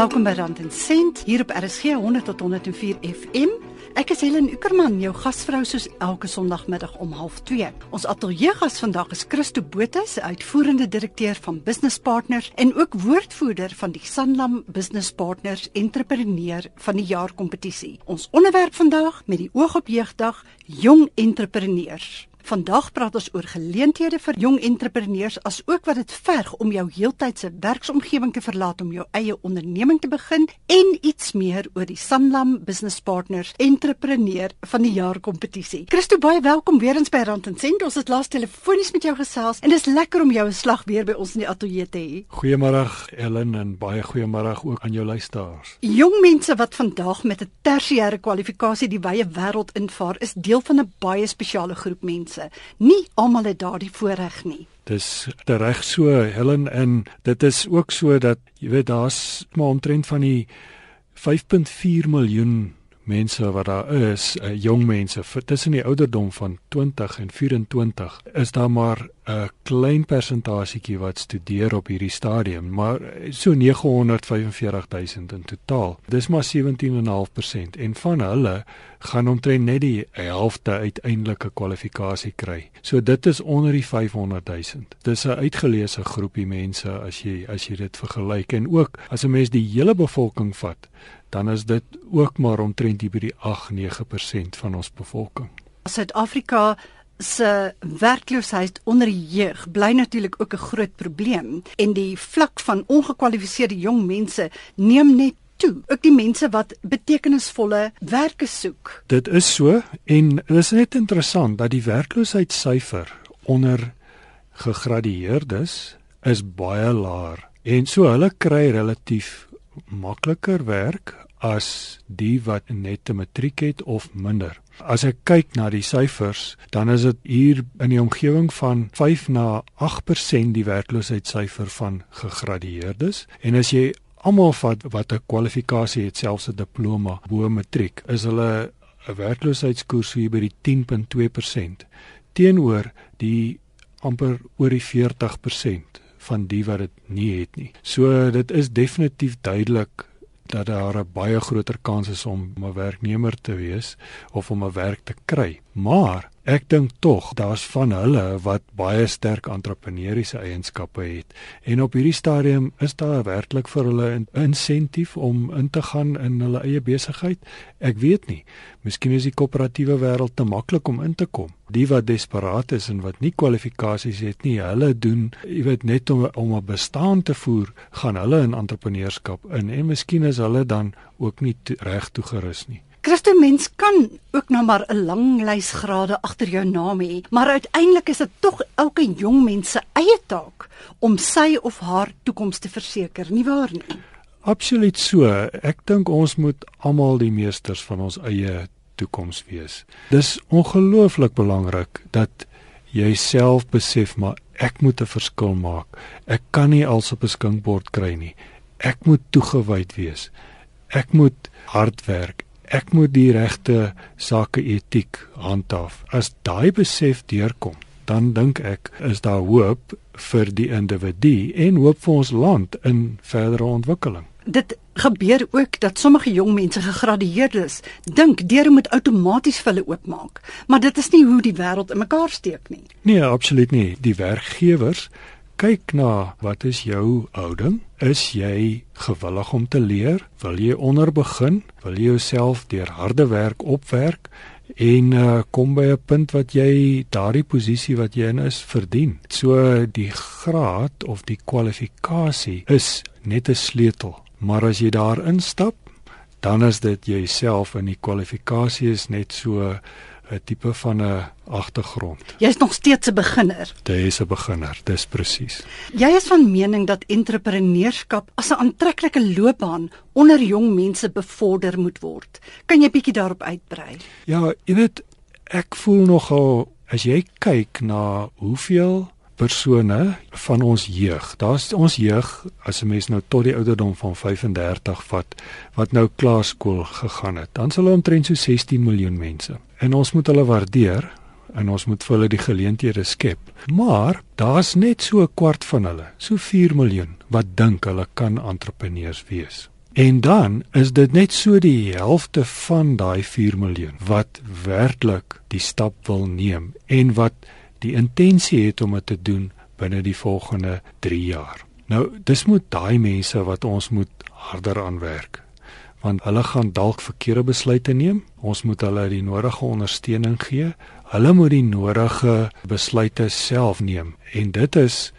Welkom by Rand en Sent hier op RSG 100 tot 104 FM. Ek is Helen Ukerman, jou gasvrou soos elke Sondagmiddag om 0.30. Ons ateljeegas vandag is Christo Botha, se uitvoerende direkteur van Business Partners en ook woordvoerder van die Sanlam Business Partners Entrepreneur van die Jaar kompetisie. Ons onderwerp vandag met die oog op jeugdag, jong entrepreneurs. Vandag praat ons oor geleenthede vir jong entrepreneurs as ook wat dit verg om jou heeltydse werksomgewing te verlaat om jou eie onderneming te begin en iets meer oor die Sanlam Business Partners Entrepreneur van die Jaar kompetisie. Christo baie welkom weer eens by Rand en Sent. Ons het laas telefonies met jou gesels en dis lekker om jou 'n slag weer by ons in die ateljee te hê. Goeiemôre Ellen en baie goeiemôre ook aan jou luisteraars. Jong mense wat vandag met 'n tersiêre kwalifikasie die wye wêreld invaar, is deel van 'n baie spesiale groep mense mense. Nie almal het daardie voorreg nie. Dis reg so Helen en dit is ook so dat jy weet daar's maar omtrent van die 5.4 miljoen mense wat daar is, uh, jong mense tussen die ouderdom van 20 en 24, is daar maar 'n klein persentasietjie wat studeer op hierdie stadium, maar so 945000 in totaal. Dis maar 17.5% en van hulle gaan omtrent net die helfte uiteindelike kwalifikasie kry. So dit is onder die 500000. Dis 'n uitgeleese groepie mense as jy as jy dit vergelyk en ook as 'n mens die hele bevolking vat dan is dit ook maar omtrent by die 8-9% van ons bevolking. Suid-Afrika se werkloosheid onder jeug bly natuurlik ook 'n groot probleem en die vlak van ongekwalifiseerde jong mense neem net toe. Ook die mense wat betekenisvolle werke soek. Dit is so en dit is net interessant dat die werkloosheidssyfer onder gegradueerdes is baie laer en so hulle kry relatief makliker werk as die wat net 'n matriek het of minder. As ek kyk na die syfers, dan is dit hier in die omgewing van 5 na 8% die werkloosheidssyfer van gegradueerdes en as jy almal vat wat 'n kwalifikasie het, selfs 'n diploma bo matriek, is hulle 'n werkloosheidskoers hier by die 10.2% teenoor die amper oor die 40% van die wat dit nie het nie. So dit is definitief duidelik dat daar 'n baie groter kans is om 'n werknemer te wees of om 'n werk te kry. Maar ek dink tog daar's van hulle wat baie sterk entrepreneursiese eienskappe het en op hierdie stadium is daar werklik vir hulle 'n insentief om in te gaan in hulle eie besigheid. Ek weet nie. Miskien is die koöperatiewe wêreld te maklik om in te kom. Die wat desperaat is en wat nie kwalifikasies het nie, hulle doen, jy weet, net om om 'n bestaan te voer, gaan hulle in entrepreneurskap in en miskien is hulle dan ook nie reg toegerus nie. Christo mens kan ook nou maar 'n lang lys grade agter jou naam hê, maar uiteindelik is dit tog elke jong mens se eie taak om sy of haar toekoms te verseker, nie waar nie? Absoluut so. Ek dink ons moet almal die meesters van ons eie toekoms wees. Dis ongelooflik belangrik dat jy self besef maar ek moet 'n verskil maak. Ek kan nie als op 'n skinkbord kry nie. Ek moet toegewyd wees. Ek moet hard werk ek moet die regte sake etiek handhaaf. As daai besef deurkom, dan dink ek is daar hoop vir die individu en hoop vir ons land in verdere ontwikkeling. Dit gebeur ook dat sommige jong mense gegradueerdes dink deur moet outomaties vir hulle oopmaak, maar dit is nie hoe die wêreld in mekaar steek nie. Nee, absoluut nie. Die werkgewers kyk na wat is jou houding? Is jy gewillig om te leer? Wil jy onder begin? Wil jy jouself deur harde werk opwerk en uh, kom by 'n punt wat jy daardie posisie wat jy in is verdien? So die graad of die kwalifikasie is net 'n sleutel, maar as jy daar instap, dan is dit jouself en die kwalifikasie is net so 'n tipe van 'n agtergrond. Jy's nog steeds 'n beginner. Jy's 'n beginner, dis presies. Jy is van mening dat entrepreneurskap as 'n aantreklike loopbaan onder jong mense bevorder moet word. Kan jy bietjie daarop uitbrei? Ja, jy weet, ek voel nogal as jy kyk na hoeveel persone van ons jeug. Daar's ons jeug as 'n mens nou tot die ouderdom van 35 vat wat nou klaarskool gegaan het. Dan sal hulle omtrent so 16 miljoen mense. En ons moet hulle waardeer en ons moet vir hulle die geleenthede skep. Maar daar's net so 'n kwart van hulle, so 4 miljoen wat dink hulle kan entrepreneurs wees. En dan is dit net so die helfte van daai 4 miljoen wat werklik die stap wil neem en wat die intensie het om dit te doen binne die volgende 3 jaar. Nou, dis moet daai mense wat ons moet harder aan werk want hulle gaan dalk verkeerde besluite neem. Ons moet hulle die nodige ondersteuning gee. Hulle moet die nodige besluite self neem en dit is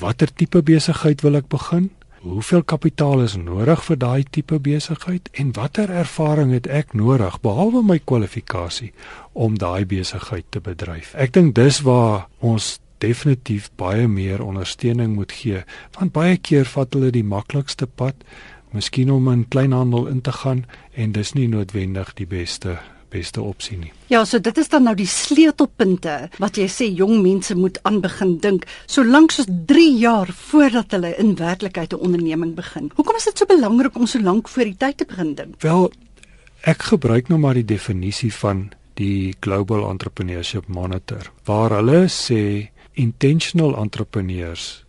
watter tipe besigheid wil ek begin? Hoeveel kapitaal is nodig vir daai tipe besigheid en watter ervaring het ek nodig behalwe my kwalifikasie om daai besigheid te bedryf? Ek dink dis waar ons definitief baie meer ondersteuning moet gee want baie keer vat hulle die maklikste pad miskien om in kleinhandel in te gaan en dis nie noodwendig die beste beste opsie nie. Ja, so dit is dan nou die sleutelpunte wat jy sê jong mense moet aan begin dink, solank soos 3 jaar voordat hulle in werklikheid 'n onderneming begin. Hoekom is dit so belangrik om so lank voor die tyd te begin dink? Wel, ek gebruik nou maar die definisie van die Global Entrepreneurship Monitor waar hulle sê intentional entrepreneurs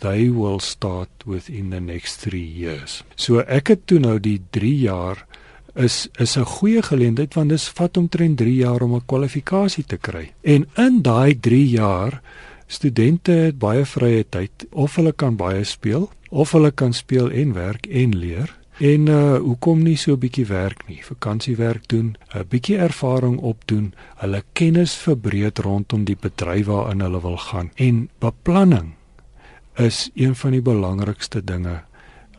they will start within the next 3 years. So ek het toe nou die 3 jaar is is 'n goeie geleentheid want dit vat omtrent 3 jaar om 'n kwalifikasie te kry. En in daai 3 jaar studente het baie vrye tyd of hulle kan baie speel of hulle kan speel en werk en leer. En uh hoekom nie so 'n bietjie werk nie? Vakansiewerk doen, 'n bietjie ervaring opdoen, hulle kennis verbreed rondom die bedryf waarin hulle wil gaan. En beplanning is een van die belangrikste dinge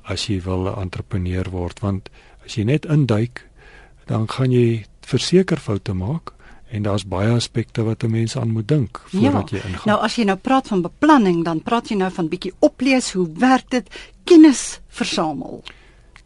as jy wil 'n entrepreneur word want as jy net induik dan gaan jy verseker foute maak en daar's baie aspekte wat 'n mens aan moet dink voordat ja, jy ingaan. Nou as jy nou praat van beplanning dan praat jy nou van bietjie oplees hoe werk dit kennis versamel.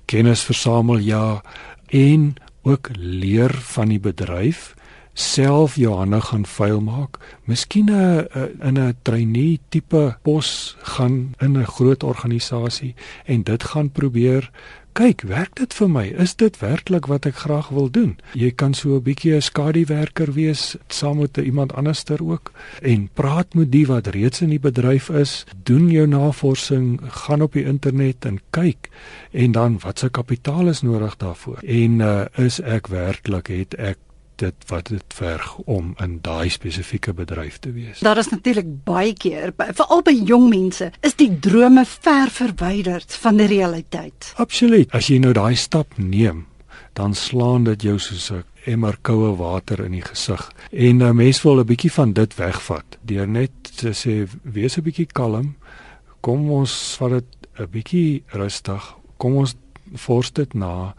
Kennis versamel ja en ook leer van die bedryf self jou hande gaan vuil maak. Miskien 'n in 'n trainee tipe pos gaan in 'n groot organisasie en dit gaan probeer kyk, werk dit vir my? Is dit werklik wat ek graag wil doen? Jy kan so 'n bietjie 'n skaduwerker wees saam met iemand anderster ook en praat met die wat reeds in die bedryf is, doen jou navorsing, gaan op die internet en kyk en dan wat se kapitaal is nodig daarvoor? En uh, is ek werklik het ek dit wat dit verg om in daai spesifieke bedryf te wees. Daar is natuurlik baie keer veral by jong mense is die drome ver verwyderd van die realiteit. Absoluut. As jy nou daai stap neem, dan slaan dit jou soos 'n emmer koue water in die gesig. En 'n mens wil 'n bietjie van dit wegvat deur net te sê wees 'n bietjie kalm. Kom ons vat dit 'n bietjie rustig. Kom ons forst dit na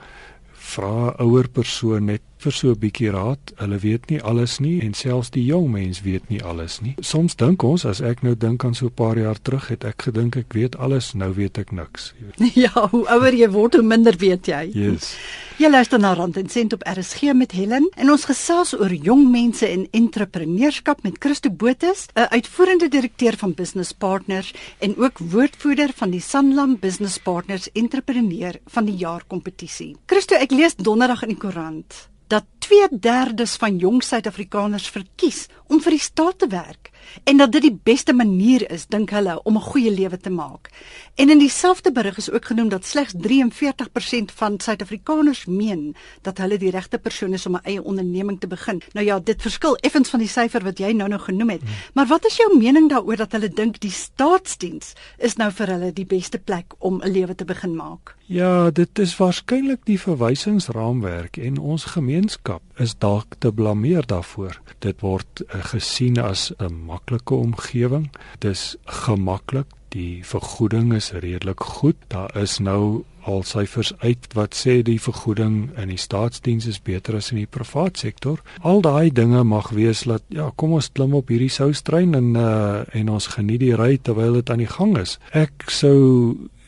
vra 'n ouer persoon net vir so 'n bietjie raad. Hulle weet nie alles nie en selfs die jong mens weet nie alles nie. Soms dink ons as ek nou dink aan so 'n paar jaar terug het ek gedink ek weet alles, nou weet ek niks. Ja, hoe ouer jy word, hoe minder weet jy. Yes. Jy luister na Rand en Sent op RSG met Helen en ons gesels oor jong mense en entrepreneurskap met Christo Botha, 'n uitvoerende direkteur van Business Partners en ook woordvoerder van die Sanlam Business Partners Entrepreneur van die jaar kompetisie. Christo, ek lees donderdag in die koerant dat 2/3 van jong Suid-Afrikaners verkies om vir die staat te werk en dat dit die beste manier is dink hulle om 'n goeie lewe te maak. En in dieselfde berig is ook genoem dat slegs 43% van Suid-Afrikaners meen dat hulle die regte persoon is om 'n eie onderneming te begin. Nou ja, dit verskil effens van die syfer wat jy nou nou genoem het. Hmm. Maar wat is jou mening daaroor dat hulle dink die staatsdiens is nou vir hulle die beste plek om 'n lewe te begin maak? Ja, dit is waarskynlik die verwysingsraamwerk en ons gemeenskap is dalk te blameer daarvoor. Dit word uh, gesien as 'n maklike omgewing. Dis gemaklik. Die vergoeding is redelik goed. Daar is nou al syfers uit wat sê die vergoeding in die staatsdiens is beter as in die privaat sektor. Al daai dinge mag wees dat ja, kom ons klim op hierdie soustrein en uh, en ons geniet die ry terwyl dit aan die gang is. Ek sou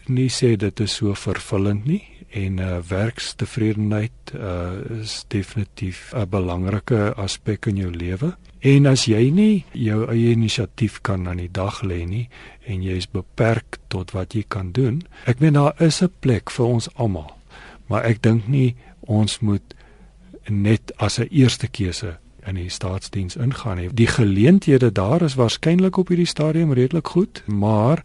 nie sê dit is so vervullend nie en uh, werkstevredenheid uh, is definitief 'n belangrike aspek in jou lewe. En as jy nie jou eie inisiatief kan aan die dag lê nie en jy is beperk tot wat jy kan doen, ek meen daar is 'n plek vir ons almal. Maar ek dink nie ons moet net as 'n eerste keuse in die staatsdiens ingaan nie. Die geleenthede daar is waarskynlik op hierdie stadium redelik goed, maar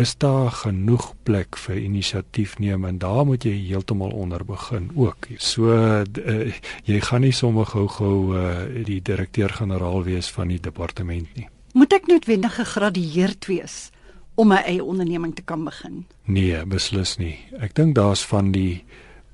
is daar genoeg plek vir inisiatief neem en daar moet jy heeltemal onder begin ook. So uh, jy gaan nie sommer gou-gou uh, die direkteur-generaal wees van die departement nie. Moet ek noodwendig gegradueerd wees om my eie onderneming te kan begin? Nee, beslis nie. Ek dink daar's van die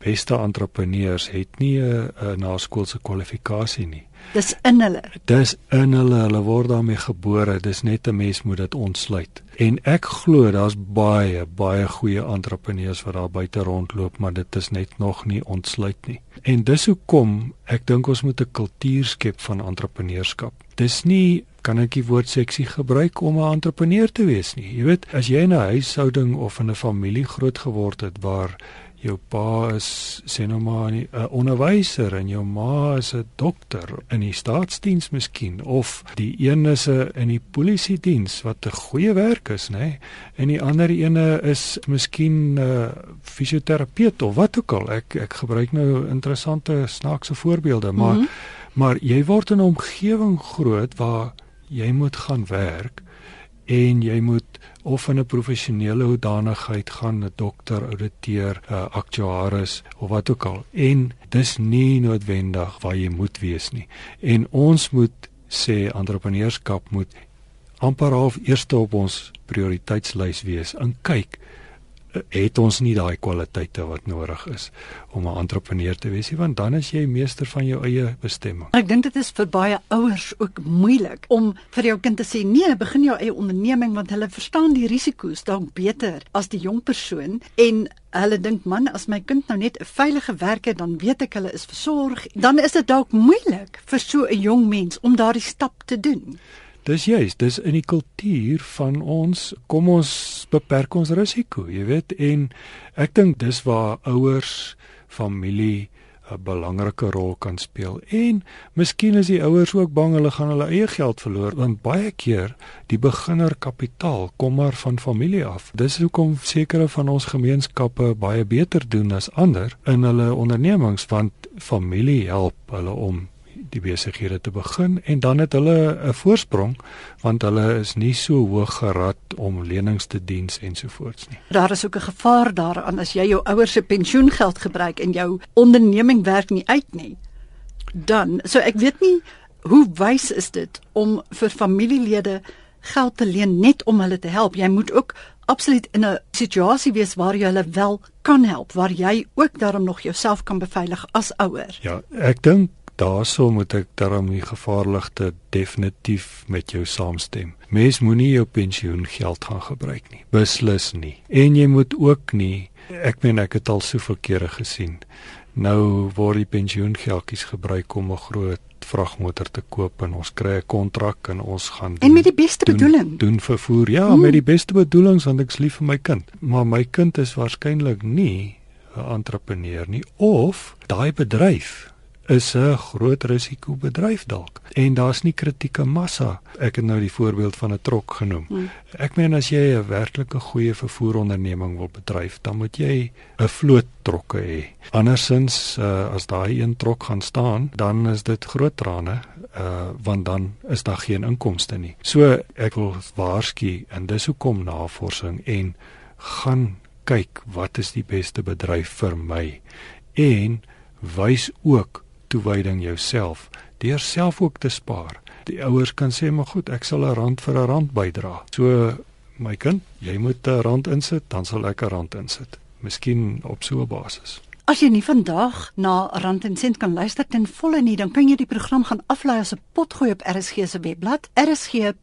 beste entrepreneurs het nie 'n naskoolse kwalifikasie nie. Dis in hulle. Dis in hulle. Hulle word daarmee gebore. Dis net 'n mens moet dit ontsluit. En ek glo daar's baie baie goeie entrepreneurs wat daar buite rondloop, maar dit is net nog nie ontsluit nie. En dis hoekom ek dink ons moet 'n kultuur skep van entrepreneurskap. Dis nie kan ek die woord seksie gebruik om 'n entrepreneur te wees nie. Jy weet, as jy in 'n huishouding of in 'n familie groot geword het waar jou pa is sê nou maar 'n onderwyser en jou ma is 'n dokter in die staatsdiens miskien of die een is 'n in die polisie diens wat 'n goeie werk is nê en die ander ene is miskien 'n uh, fisioterapeut of wat ook al ek ek gebruik nou interessante snaakse voorbeelde maar mm -hmm. maar jy word in 'n omgewing groot waar jy moet gaan werk en jy moet of in 'n professionele hoedanigheid gaan 'n dokter, ouditeur, 'n aktuaris of wat ook al. En dis nie noodwendig waar jy moet wees nie. En ons moet sê entrepreneurskap moet amper half eerste op ons prioriteitslys wees. En kyk, het ons nie daai kwaliteite wat nodig is om 'n entrepreneur te wees nie want dan is jy meester van jou eie bestemming. Ek dink dit is vir baie ouers ook moeilik om vir jou kind te sê nee, begin jou eie onderneming want hulle verstaan die risiko's dalk beter as die jong persoon en hulle dink man as my kind nou net 'n veilige werk het dan weet ek hulle is versorg dan is dit dalk moeilik vir so 'n jong mens om daardie stap te doen. Dis juist, dis in die kultuur van ons, kom ons beperk ons risiko, jy weet, en ek dink dis waar ouers, familie 'n belangrike rol kan speel. En miskien is die ouers ook bang hulle gaan hulle eie geld verloor want baie keer die beginnerkapitaal kom maar van familie af. Dis hoekom sekere van ons gemeenskappe baie beter doen as ander in hulle ondernemings want familie help hulle om die besighede te begin en dan het hulle 'n voorsprong want hulle is nie so hoog gerad om lenings te diens ensovoorts nie. Daar is ook 'n gevaar daaraan as jy jou ouers se pensioengeld gebruik en jou onderneming werk nie uit nie. Dan, so ek weet nie hoe wys is dit om vir familielede geld te leen net om hulle te help. Jy moet ook absoluut in 'n situasie wees waar jy hulle wel kan help, waar jy ook daarom nog jouself kan beveilig as ouer. Ja, ek dink daarso moet ek daarom die gevaarligte definitief met jou saamstem. Mens moenie jou pensioengeld gaan gebruik nie. Beslis nie. En jy moet ook nie ek meen ek het al soveel kere gesien. Nou word die pensioengeldjies gebruik om 'n groot vragmotor te koop en ons kry 'n kontrak en ons gaan doen, En met die beste doen, bedoeling. Doen vervoer. Ja, hmm. met die beste bedoelings want ek's lief vir my kind. Maar my kind is waarskynlik nie 'n entrepreneur nie of daai bedryf is 'n groot risiko bedryf dalk en daar's nie kritieke massa. Ek het nou die voorbeeld van 'n trok genoem. Hmm. Ek meen as jy 'n werklike goeie vervoeronderneming wil bedryf, dan moet jy 'n vloot trokke hê. Andersins uh, as daai een trok gaan staan, dan is dit groot trane uh want dan is daar geen inkomste nie. So ek wil waarsku en dis hoekom navorsing en gaan kyk wat is die beste bedryf vir my en wys ook toewyding jouself deur self ook te spaar. Die ouers kan sê maar goed, ek sal 'n rand vir 'n rand bydra. So my kind, jy moet 'n rand insit, dan sal ek 'n rand insit. Miskien op so 'n basis. As jy nie vandag na Rand en Sent kan luister ten volle nie, dan kan jy die program gaan aflaai as 'n potgooi op RSG se webblad, rsg.co.za.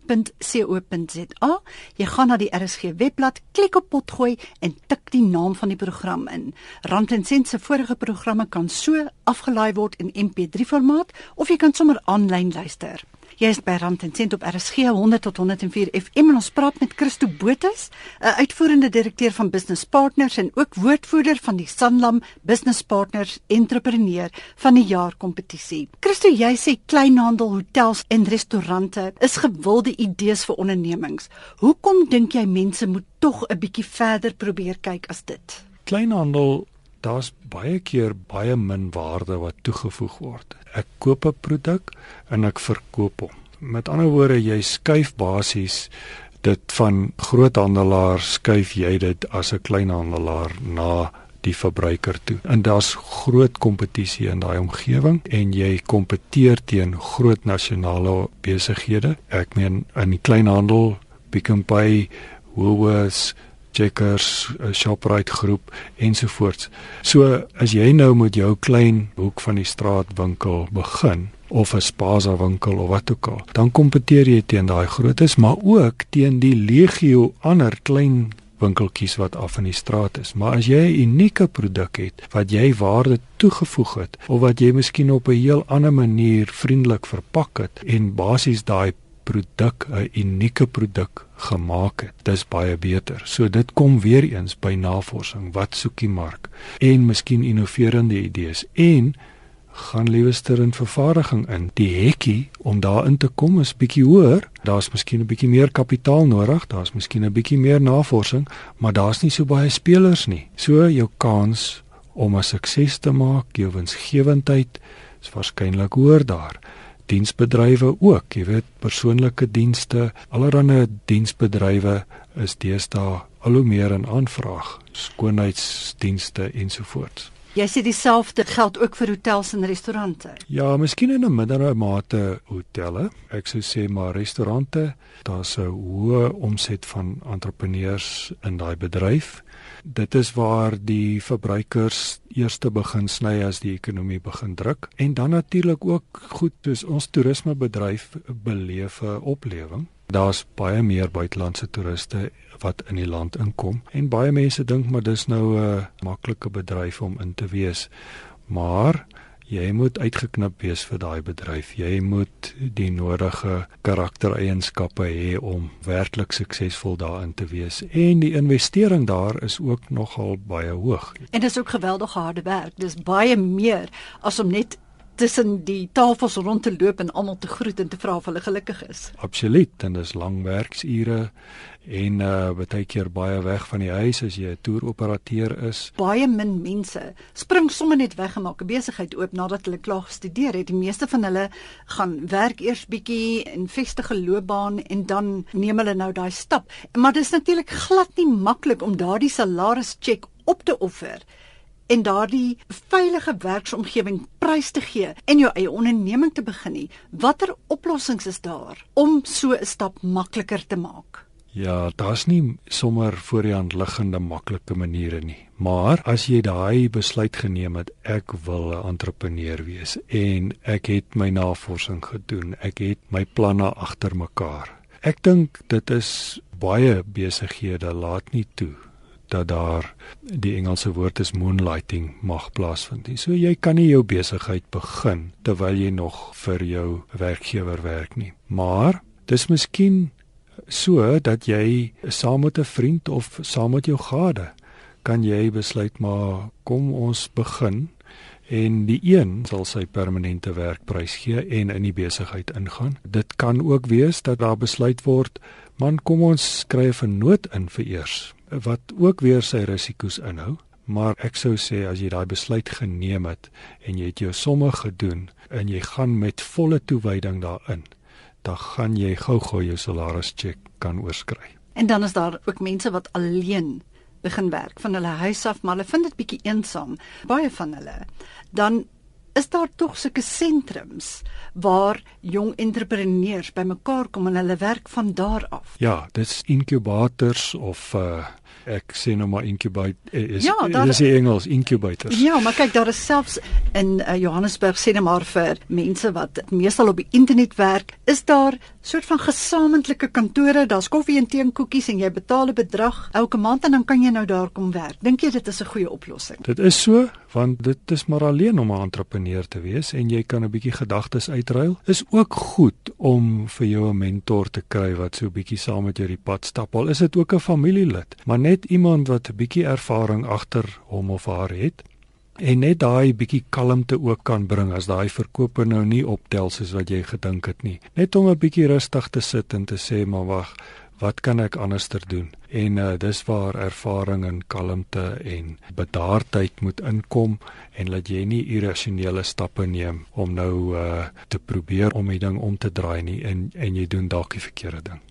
Jy gaan na die RSG webblad, klik op potgooi en tik die naam van die program in. Rand en Sent se vorige programme kan so afgelaai word in MP3 formaat of jy kan sommer aanlyn luister. Jy is by Rand en Sent op RSG 100 tot 104 FM en ons praat met Christo Botus, 'n uitvoerende direkteur van Business Partners en ook woordvoerder van die Sanlam Business Partners Entrepreneur van die jaar kompetisie. Christo, jy sê kleinhandel, hotels en restaurante is gewilde idees vir ondernemings. Hoekom dink jy mense moet tog 'n bietjie verder probeer kyk as dit? Kleinhandel daar's baie keer baie min waarde wat toegevoeg word. Ek koop 'n produk en ek verkoop hom. Met ander woorde, jy skuif basies dit van groothandelaars skuif jy dit as 'n kleinhandelaar na die verbruiker toe. En daar's groot kompetisie in daai omgewing en jy kompeteer teen groot nasionale besighede. Ek meen in die kleinhandel, Pick n Pay, Woolworths, Checkers, Shoprite groep ensovoorts. So as jy nou met jou klein hoek van die straat winkel begin of 'n spaza winkel of wat ook al, dan kompeteer jy teen daai grootes, maar ook teen die legio ander klein winkeltjies wat af in die straat is. Maar as jy 'n unieke produk het wat jy waarde toegevoeg het of wat jy miskien op 'n heel ander manier vriendelik verpak het en basies daai produk 'n unieke produk gemaak het, dis baie beter. So dit kom weer eens by navorsing, wat soek die mark en miskien innoverende idees en gaan liewer in vervaardiging in. Die hekkie om daarin te kom is bietjie hoër. Daar's miskien 'n bietjie meer kapitaal nodig, daar's miskien 'n bietjie meer navorsing, maar daar's nie so baie spelers nie. So jou kans om 'n sukses te maak, jou winsgewendheid is waarskynlik hoër daar. Diensbedrywe ook, jy weet, persoonlike dienste, allerlei diensbedrywe is deesdae al hoe meer in aanvraag, skoonheidsdienste ensovoorts. Jy sê dieselfde geld ook vir hotels en restaurante. Ja, miskien in 'n middelbare mate hotelle. Ek sou sê maar restaurante, daar's 'n hoë omset van entrepreneurs in daai bedryf. Dit is waar die verbruikers eerste begin sny as die ekonomie begin druk en dan natuurlik ook goed soos ons toerismebedryf beleef 'n oplewing. Daar's baie meer buitelandse toeriste wat in die land inkom en baie mense dink maar dis nou 'n maklike bedryf om in te wees. Maar jy moet uitgeknip wees vir daai bedryf. Jy moet die nodige karaktereienskappe hê om werklik suksesvol daarin te wees. En die investering daar is ook nogal baie hoog. En dis ook geweldige harde werk. Dis baie meer as om net tussen die tafels rond te loop en almal te groet en te vra of hulle gelukkig is. Absoluut, en dis lang werksure en uh baie keer baie weg van die huis as jy 'n toeroperateur is. Baie min mense spring sommer net weg en maak 'n besigheid oop nadat hulle klaar gestudeer het. Die meeste van hulle gaan werk eers bietjie en vestige loopbaan en dan neem hulle nou daai stap. Maar dis natuurlik glad nie maklik om daardie salarischeck op te offer en daardie veilige werksomgewing prys te gee en jou eie onderneming te begin nie. Watter oplossings is daar om so 'n stap makliker te maak? Ja, daar's nie sommer voor die hand liggende maklike maniere nie. Maar as jy daai besluit geneem het, ek wil 'n entrepreneur wees en ek het my navorsing gedoen, ek het my planne agter mekaar. Ek dink dit is baie besighede laat nie toe dat daar die Engelse woord is moonlighting mag plaasvind. So jy kan nie jou besigheid begin terwyl jy nog vir jou werkgewer werk nie. Maar dis miskien so dat jy saam met 'n vriend of saam met jou gade kan jy besluit maar kom ons begin en die een sal sy permanente werkprys gee en in die besigheid ingaan. Dit kan ook wees dat daar besluit word man kom ons skryf 'n noot in vir eers wat ook weer sy risiko's inhou. Maar ek sou sê as jy daai besluit geneem het en jy het jou somme gedoen en jy gaan met volle toewyding daarin, dan gaan jy gou-gou jou salarischeck kan oorskry. En dan is daar ook mense wat alleen begin werk van hulle huis af, maar hulle vind dit bietjie eensaam, baie van hulle. Dan is daar tog sulke sentrums waar jong entrepreneurs bymekaar kom en hulle werk van daar af. Ja, dis inkubators of uh ek sê nou maar incubate eh, is ja, daar, is die Engels incubators. Ja, maar kyk daar is selfs in uh, Johannesburg sê net maar vir mense wat meestal op die internet werk, is daar soort van gesamentlike kantore, daar's koffie en tee en koekies en jy betaal 'n bedrag elke maand en dan kan jy nou daar kom werk. Dink jy dit is 'n goeie oplossing? Dit is so, want dit is maar alleen om 'n entrepreneur te wees en jy kan 'n bietjie gedagtes uitruil. Is ook goed om vir jou 'n mentor te kry wat so 'n bietjie saam met jou die pad stap. Al is dit ook 'n familielid, maar net iemand wat 'n bietjie ervaring agter hom of haar het en net daai bietjie kalmte ook kan bring as daai verkope nou nie optel soos wat jy gedink het nie. Net om 'n bietjie rustig te sit en te sê maar wag, wat kan ek anderster doen? En uh, dis waar ervaring en kalmte en bedaardheid moet inkom en laat jy nie irrasionele stappe neem om nou uh, te probeer om die ding om te draai nie en en jy doen dalk die verkeerde ding.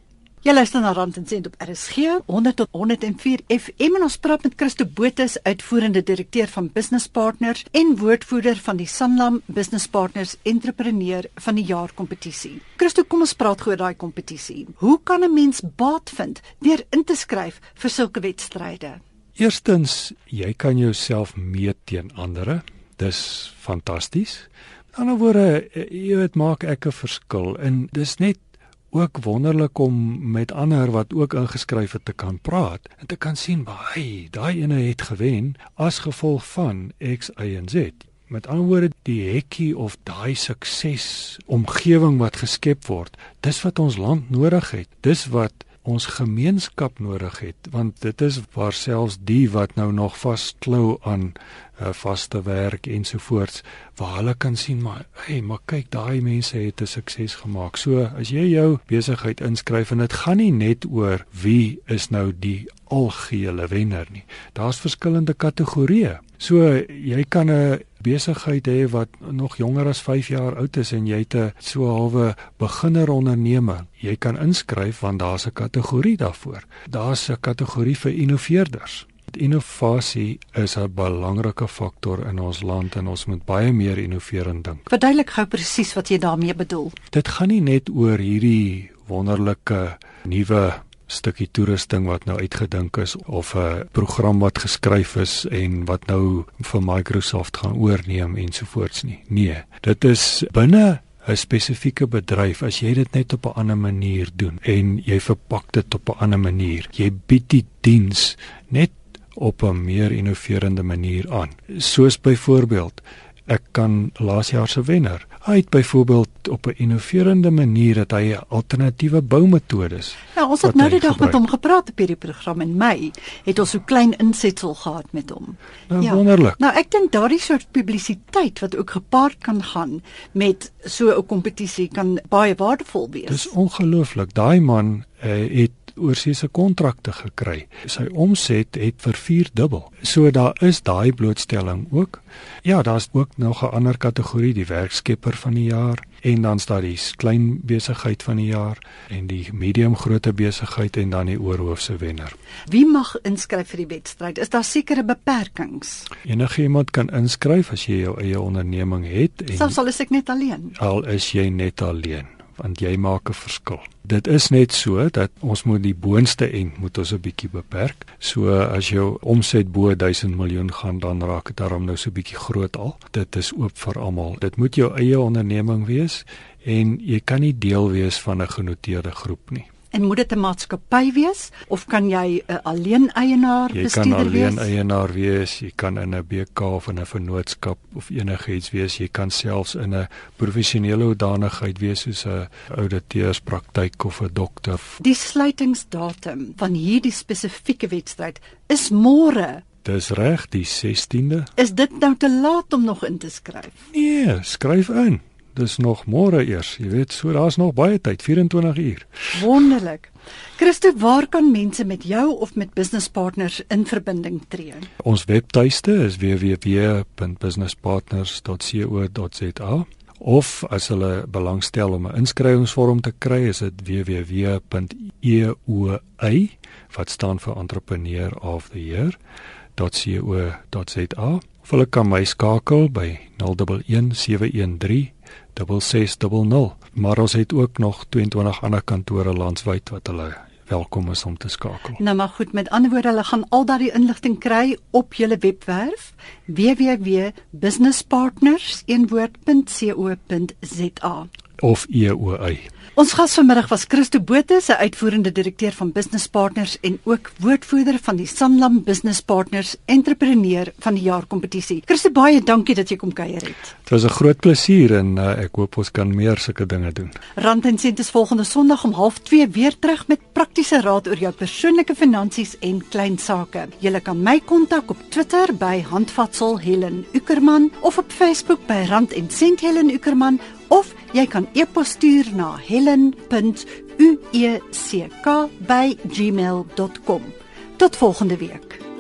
Jy luister na Rand en Sent op RSG 100 tot 104 FM en ons praat met Christo Botha, uitvoerende direkteur van Business Partners en woordvoerder van die Sanlam Business Partners Entrepreneur van die Jaar kompetisie. Christo, kom ons praat gou oor daai kompetisie. Hoe kan 'n mens baat vind deur in te skryf vir sulke wedstryde? Eerstens, jy kan jouself meet teen ander. Dis fantasties. Aan die ander woorde, jy weet maak ek 'n verskil en dis net ook wonderlik om met ander wat ook ingeskryf het te kan praat en te kan sien baie daai ene het gewen as gevolg van X Y en Z. Met ander woorde die hekkie of daai sukses omgewing wat geskep word, dis wat ons land nodig het. Dis wat ons gemeenskap nodig het want dit is waar selfs die wat nou nog vasklou aan uh, vaste werk ensovoorts waar hulle kan sien maar hey maar kyk daai mense het 'n sukses gemaak. So as jy jou besigheid inskryf en dit gaan nie net oor wie is nou die algehele wenner nie. Daar's verskillende kategorieë. So jy kan 'n besigheid hê wat nog jonger as 5 jaar oud is en jy het 'n so halwe beginner onderneming. Jy kan inskryf want daar's 'n kategorie daarvoor. Daar's 'n kategorie vir innoveerders. Innovasie is 'n belangrike faktor in ons land en ons moet baie meer innoverend dink. Verduidelik gou presies wat jy daarmee bedoel. Dit gaan nie net oor hierdie wonderlike nuwe stukkie toerusting wat nou uitgedink is of 'n program wat geskryf is en wat nou vir Microsoft gaan oorneem ensovoorts nie. Nee, dit is binne 'n spesifieke bedryf as jy dit net op 'n ander manier doen en jy verpak dit op 'n ander manier. Jy bied die diens net op 'n meer innoverende manier aan. Soos byvoorbeeld, ek kan laas jaar se wenner Hy het byvoorbeeld op 'n innoverende manier dat hy alternatiewe boumetodes. Ja, ons het nou die dag met hom gepraat op hierdie program en my het ons so klein insetsel gehad met hom. Nou ja. wonderlik. Nou ek dink daardie soort publisiteit wat ook gepaard kan gaan met so 'n kompetisie kan baie waardevol wees. Dis ongelooflik. Daai man uh, het oorseese kontrakte gekry. Sy omset het vervierdubbel. So daar is daai blootstelling ook. Ja, daar's ook nog 'n ander kategorie, die werkskepper van die jaar en dan's daar die klein besigheid van die jaar en die medium grootte besigheid en dan die oorhoofse wenner. Wie mag inskryf vir die wedstryd? Is daar sekere beperkings? Enige iemand kan inskryf as jy jou eie onderneming het en Selfs al is ek net alleen. Al is jy net alleen want jy maak 'n verskil. Dit is net so dat ons moet die boonste end moet ons 'n bietjie beperk. So as jou omset bo 1000 miljoen gaan dan raak dit daarom nou so 'n bietjie groot al. Dit is oop vir almal. Dit moet jou eie onderneming wees en jy kan nie deel wees van 'n genoteerde groep nie. En moet dit 'n maatskappy wees of kan jy 'n alleen eienaar bestuurder wees? Jy kan alleen eienaar wees, jy kan in 'n BK of in 'n vennootskap of enigiets wees. Jy kan selfs in 'n professionele hoedanigheid wees soos 'n ouditeurspraktyk of 'n dokter. Die sluitingsdatum van hierdie spesifieke wedstryd is môre. Dis reg, die 16de. Is dit nou te laat om nog in te skryf? Nee, skryf in dis nog môre eers. Jy weet, so daar's nog baie tyd, 24 uur. Wonderlik. Christo, waar kan mense met jou of met business partners in verbinding tree? Ons webtuiste is www.businesspartners.co.za of as hulle belangstel om 'n inskrywingsvorm te kry, is dit www.eoa wat staan vir entrepreneur of the year .co.za. Hulle kan my skakel by 011 713 6600 maar ons het ook nog 22 ander kantore landwyd wat hulle welkom is om te skakel. Nou maar goed, met ander woorde, hulle gaan al daardie inligting kry op julle webwerf www.businesspartners.co.za of EOI. Ons gas vanmiddag was Christo Botha, se uitvoerende direkteur van Business Partners en ook woordvoerder van die Sanlam Business Partners Entrepreneur van die Jaar kompetisie. Christo, baie dankie dat jy kom kuier het. Dit was 'n groot plesier en uh, ek hoop ons kan meer sulke dinge doen. Rand en Sent is volgende Sondag om 0.30 weer terug met praktiese raad oor jou persoonlike finansies en klein sake. Jy kan my kontak op Twitter by Handvatsel Helen Ukerman of op Facebook by Rand en Sent Helen Ukerman of jy kan e-pos stuur na helen.ueck@gmail.com. Tot volgende week.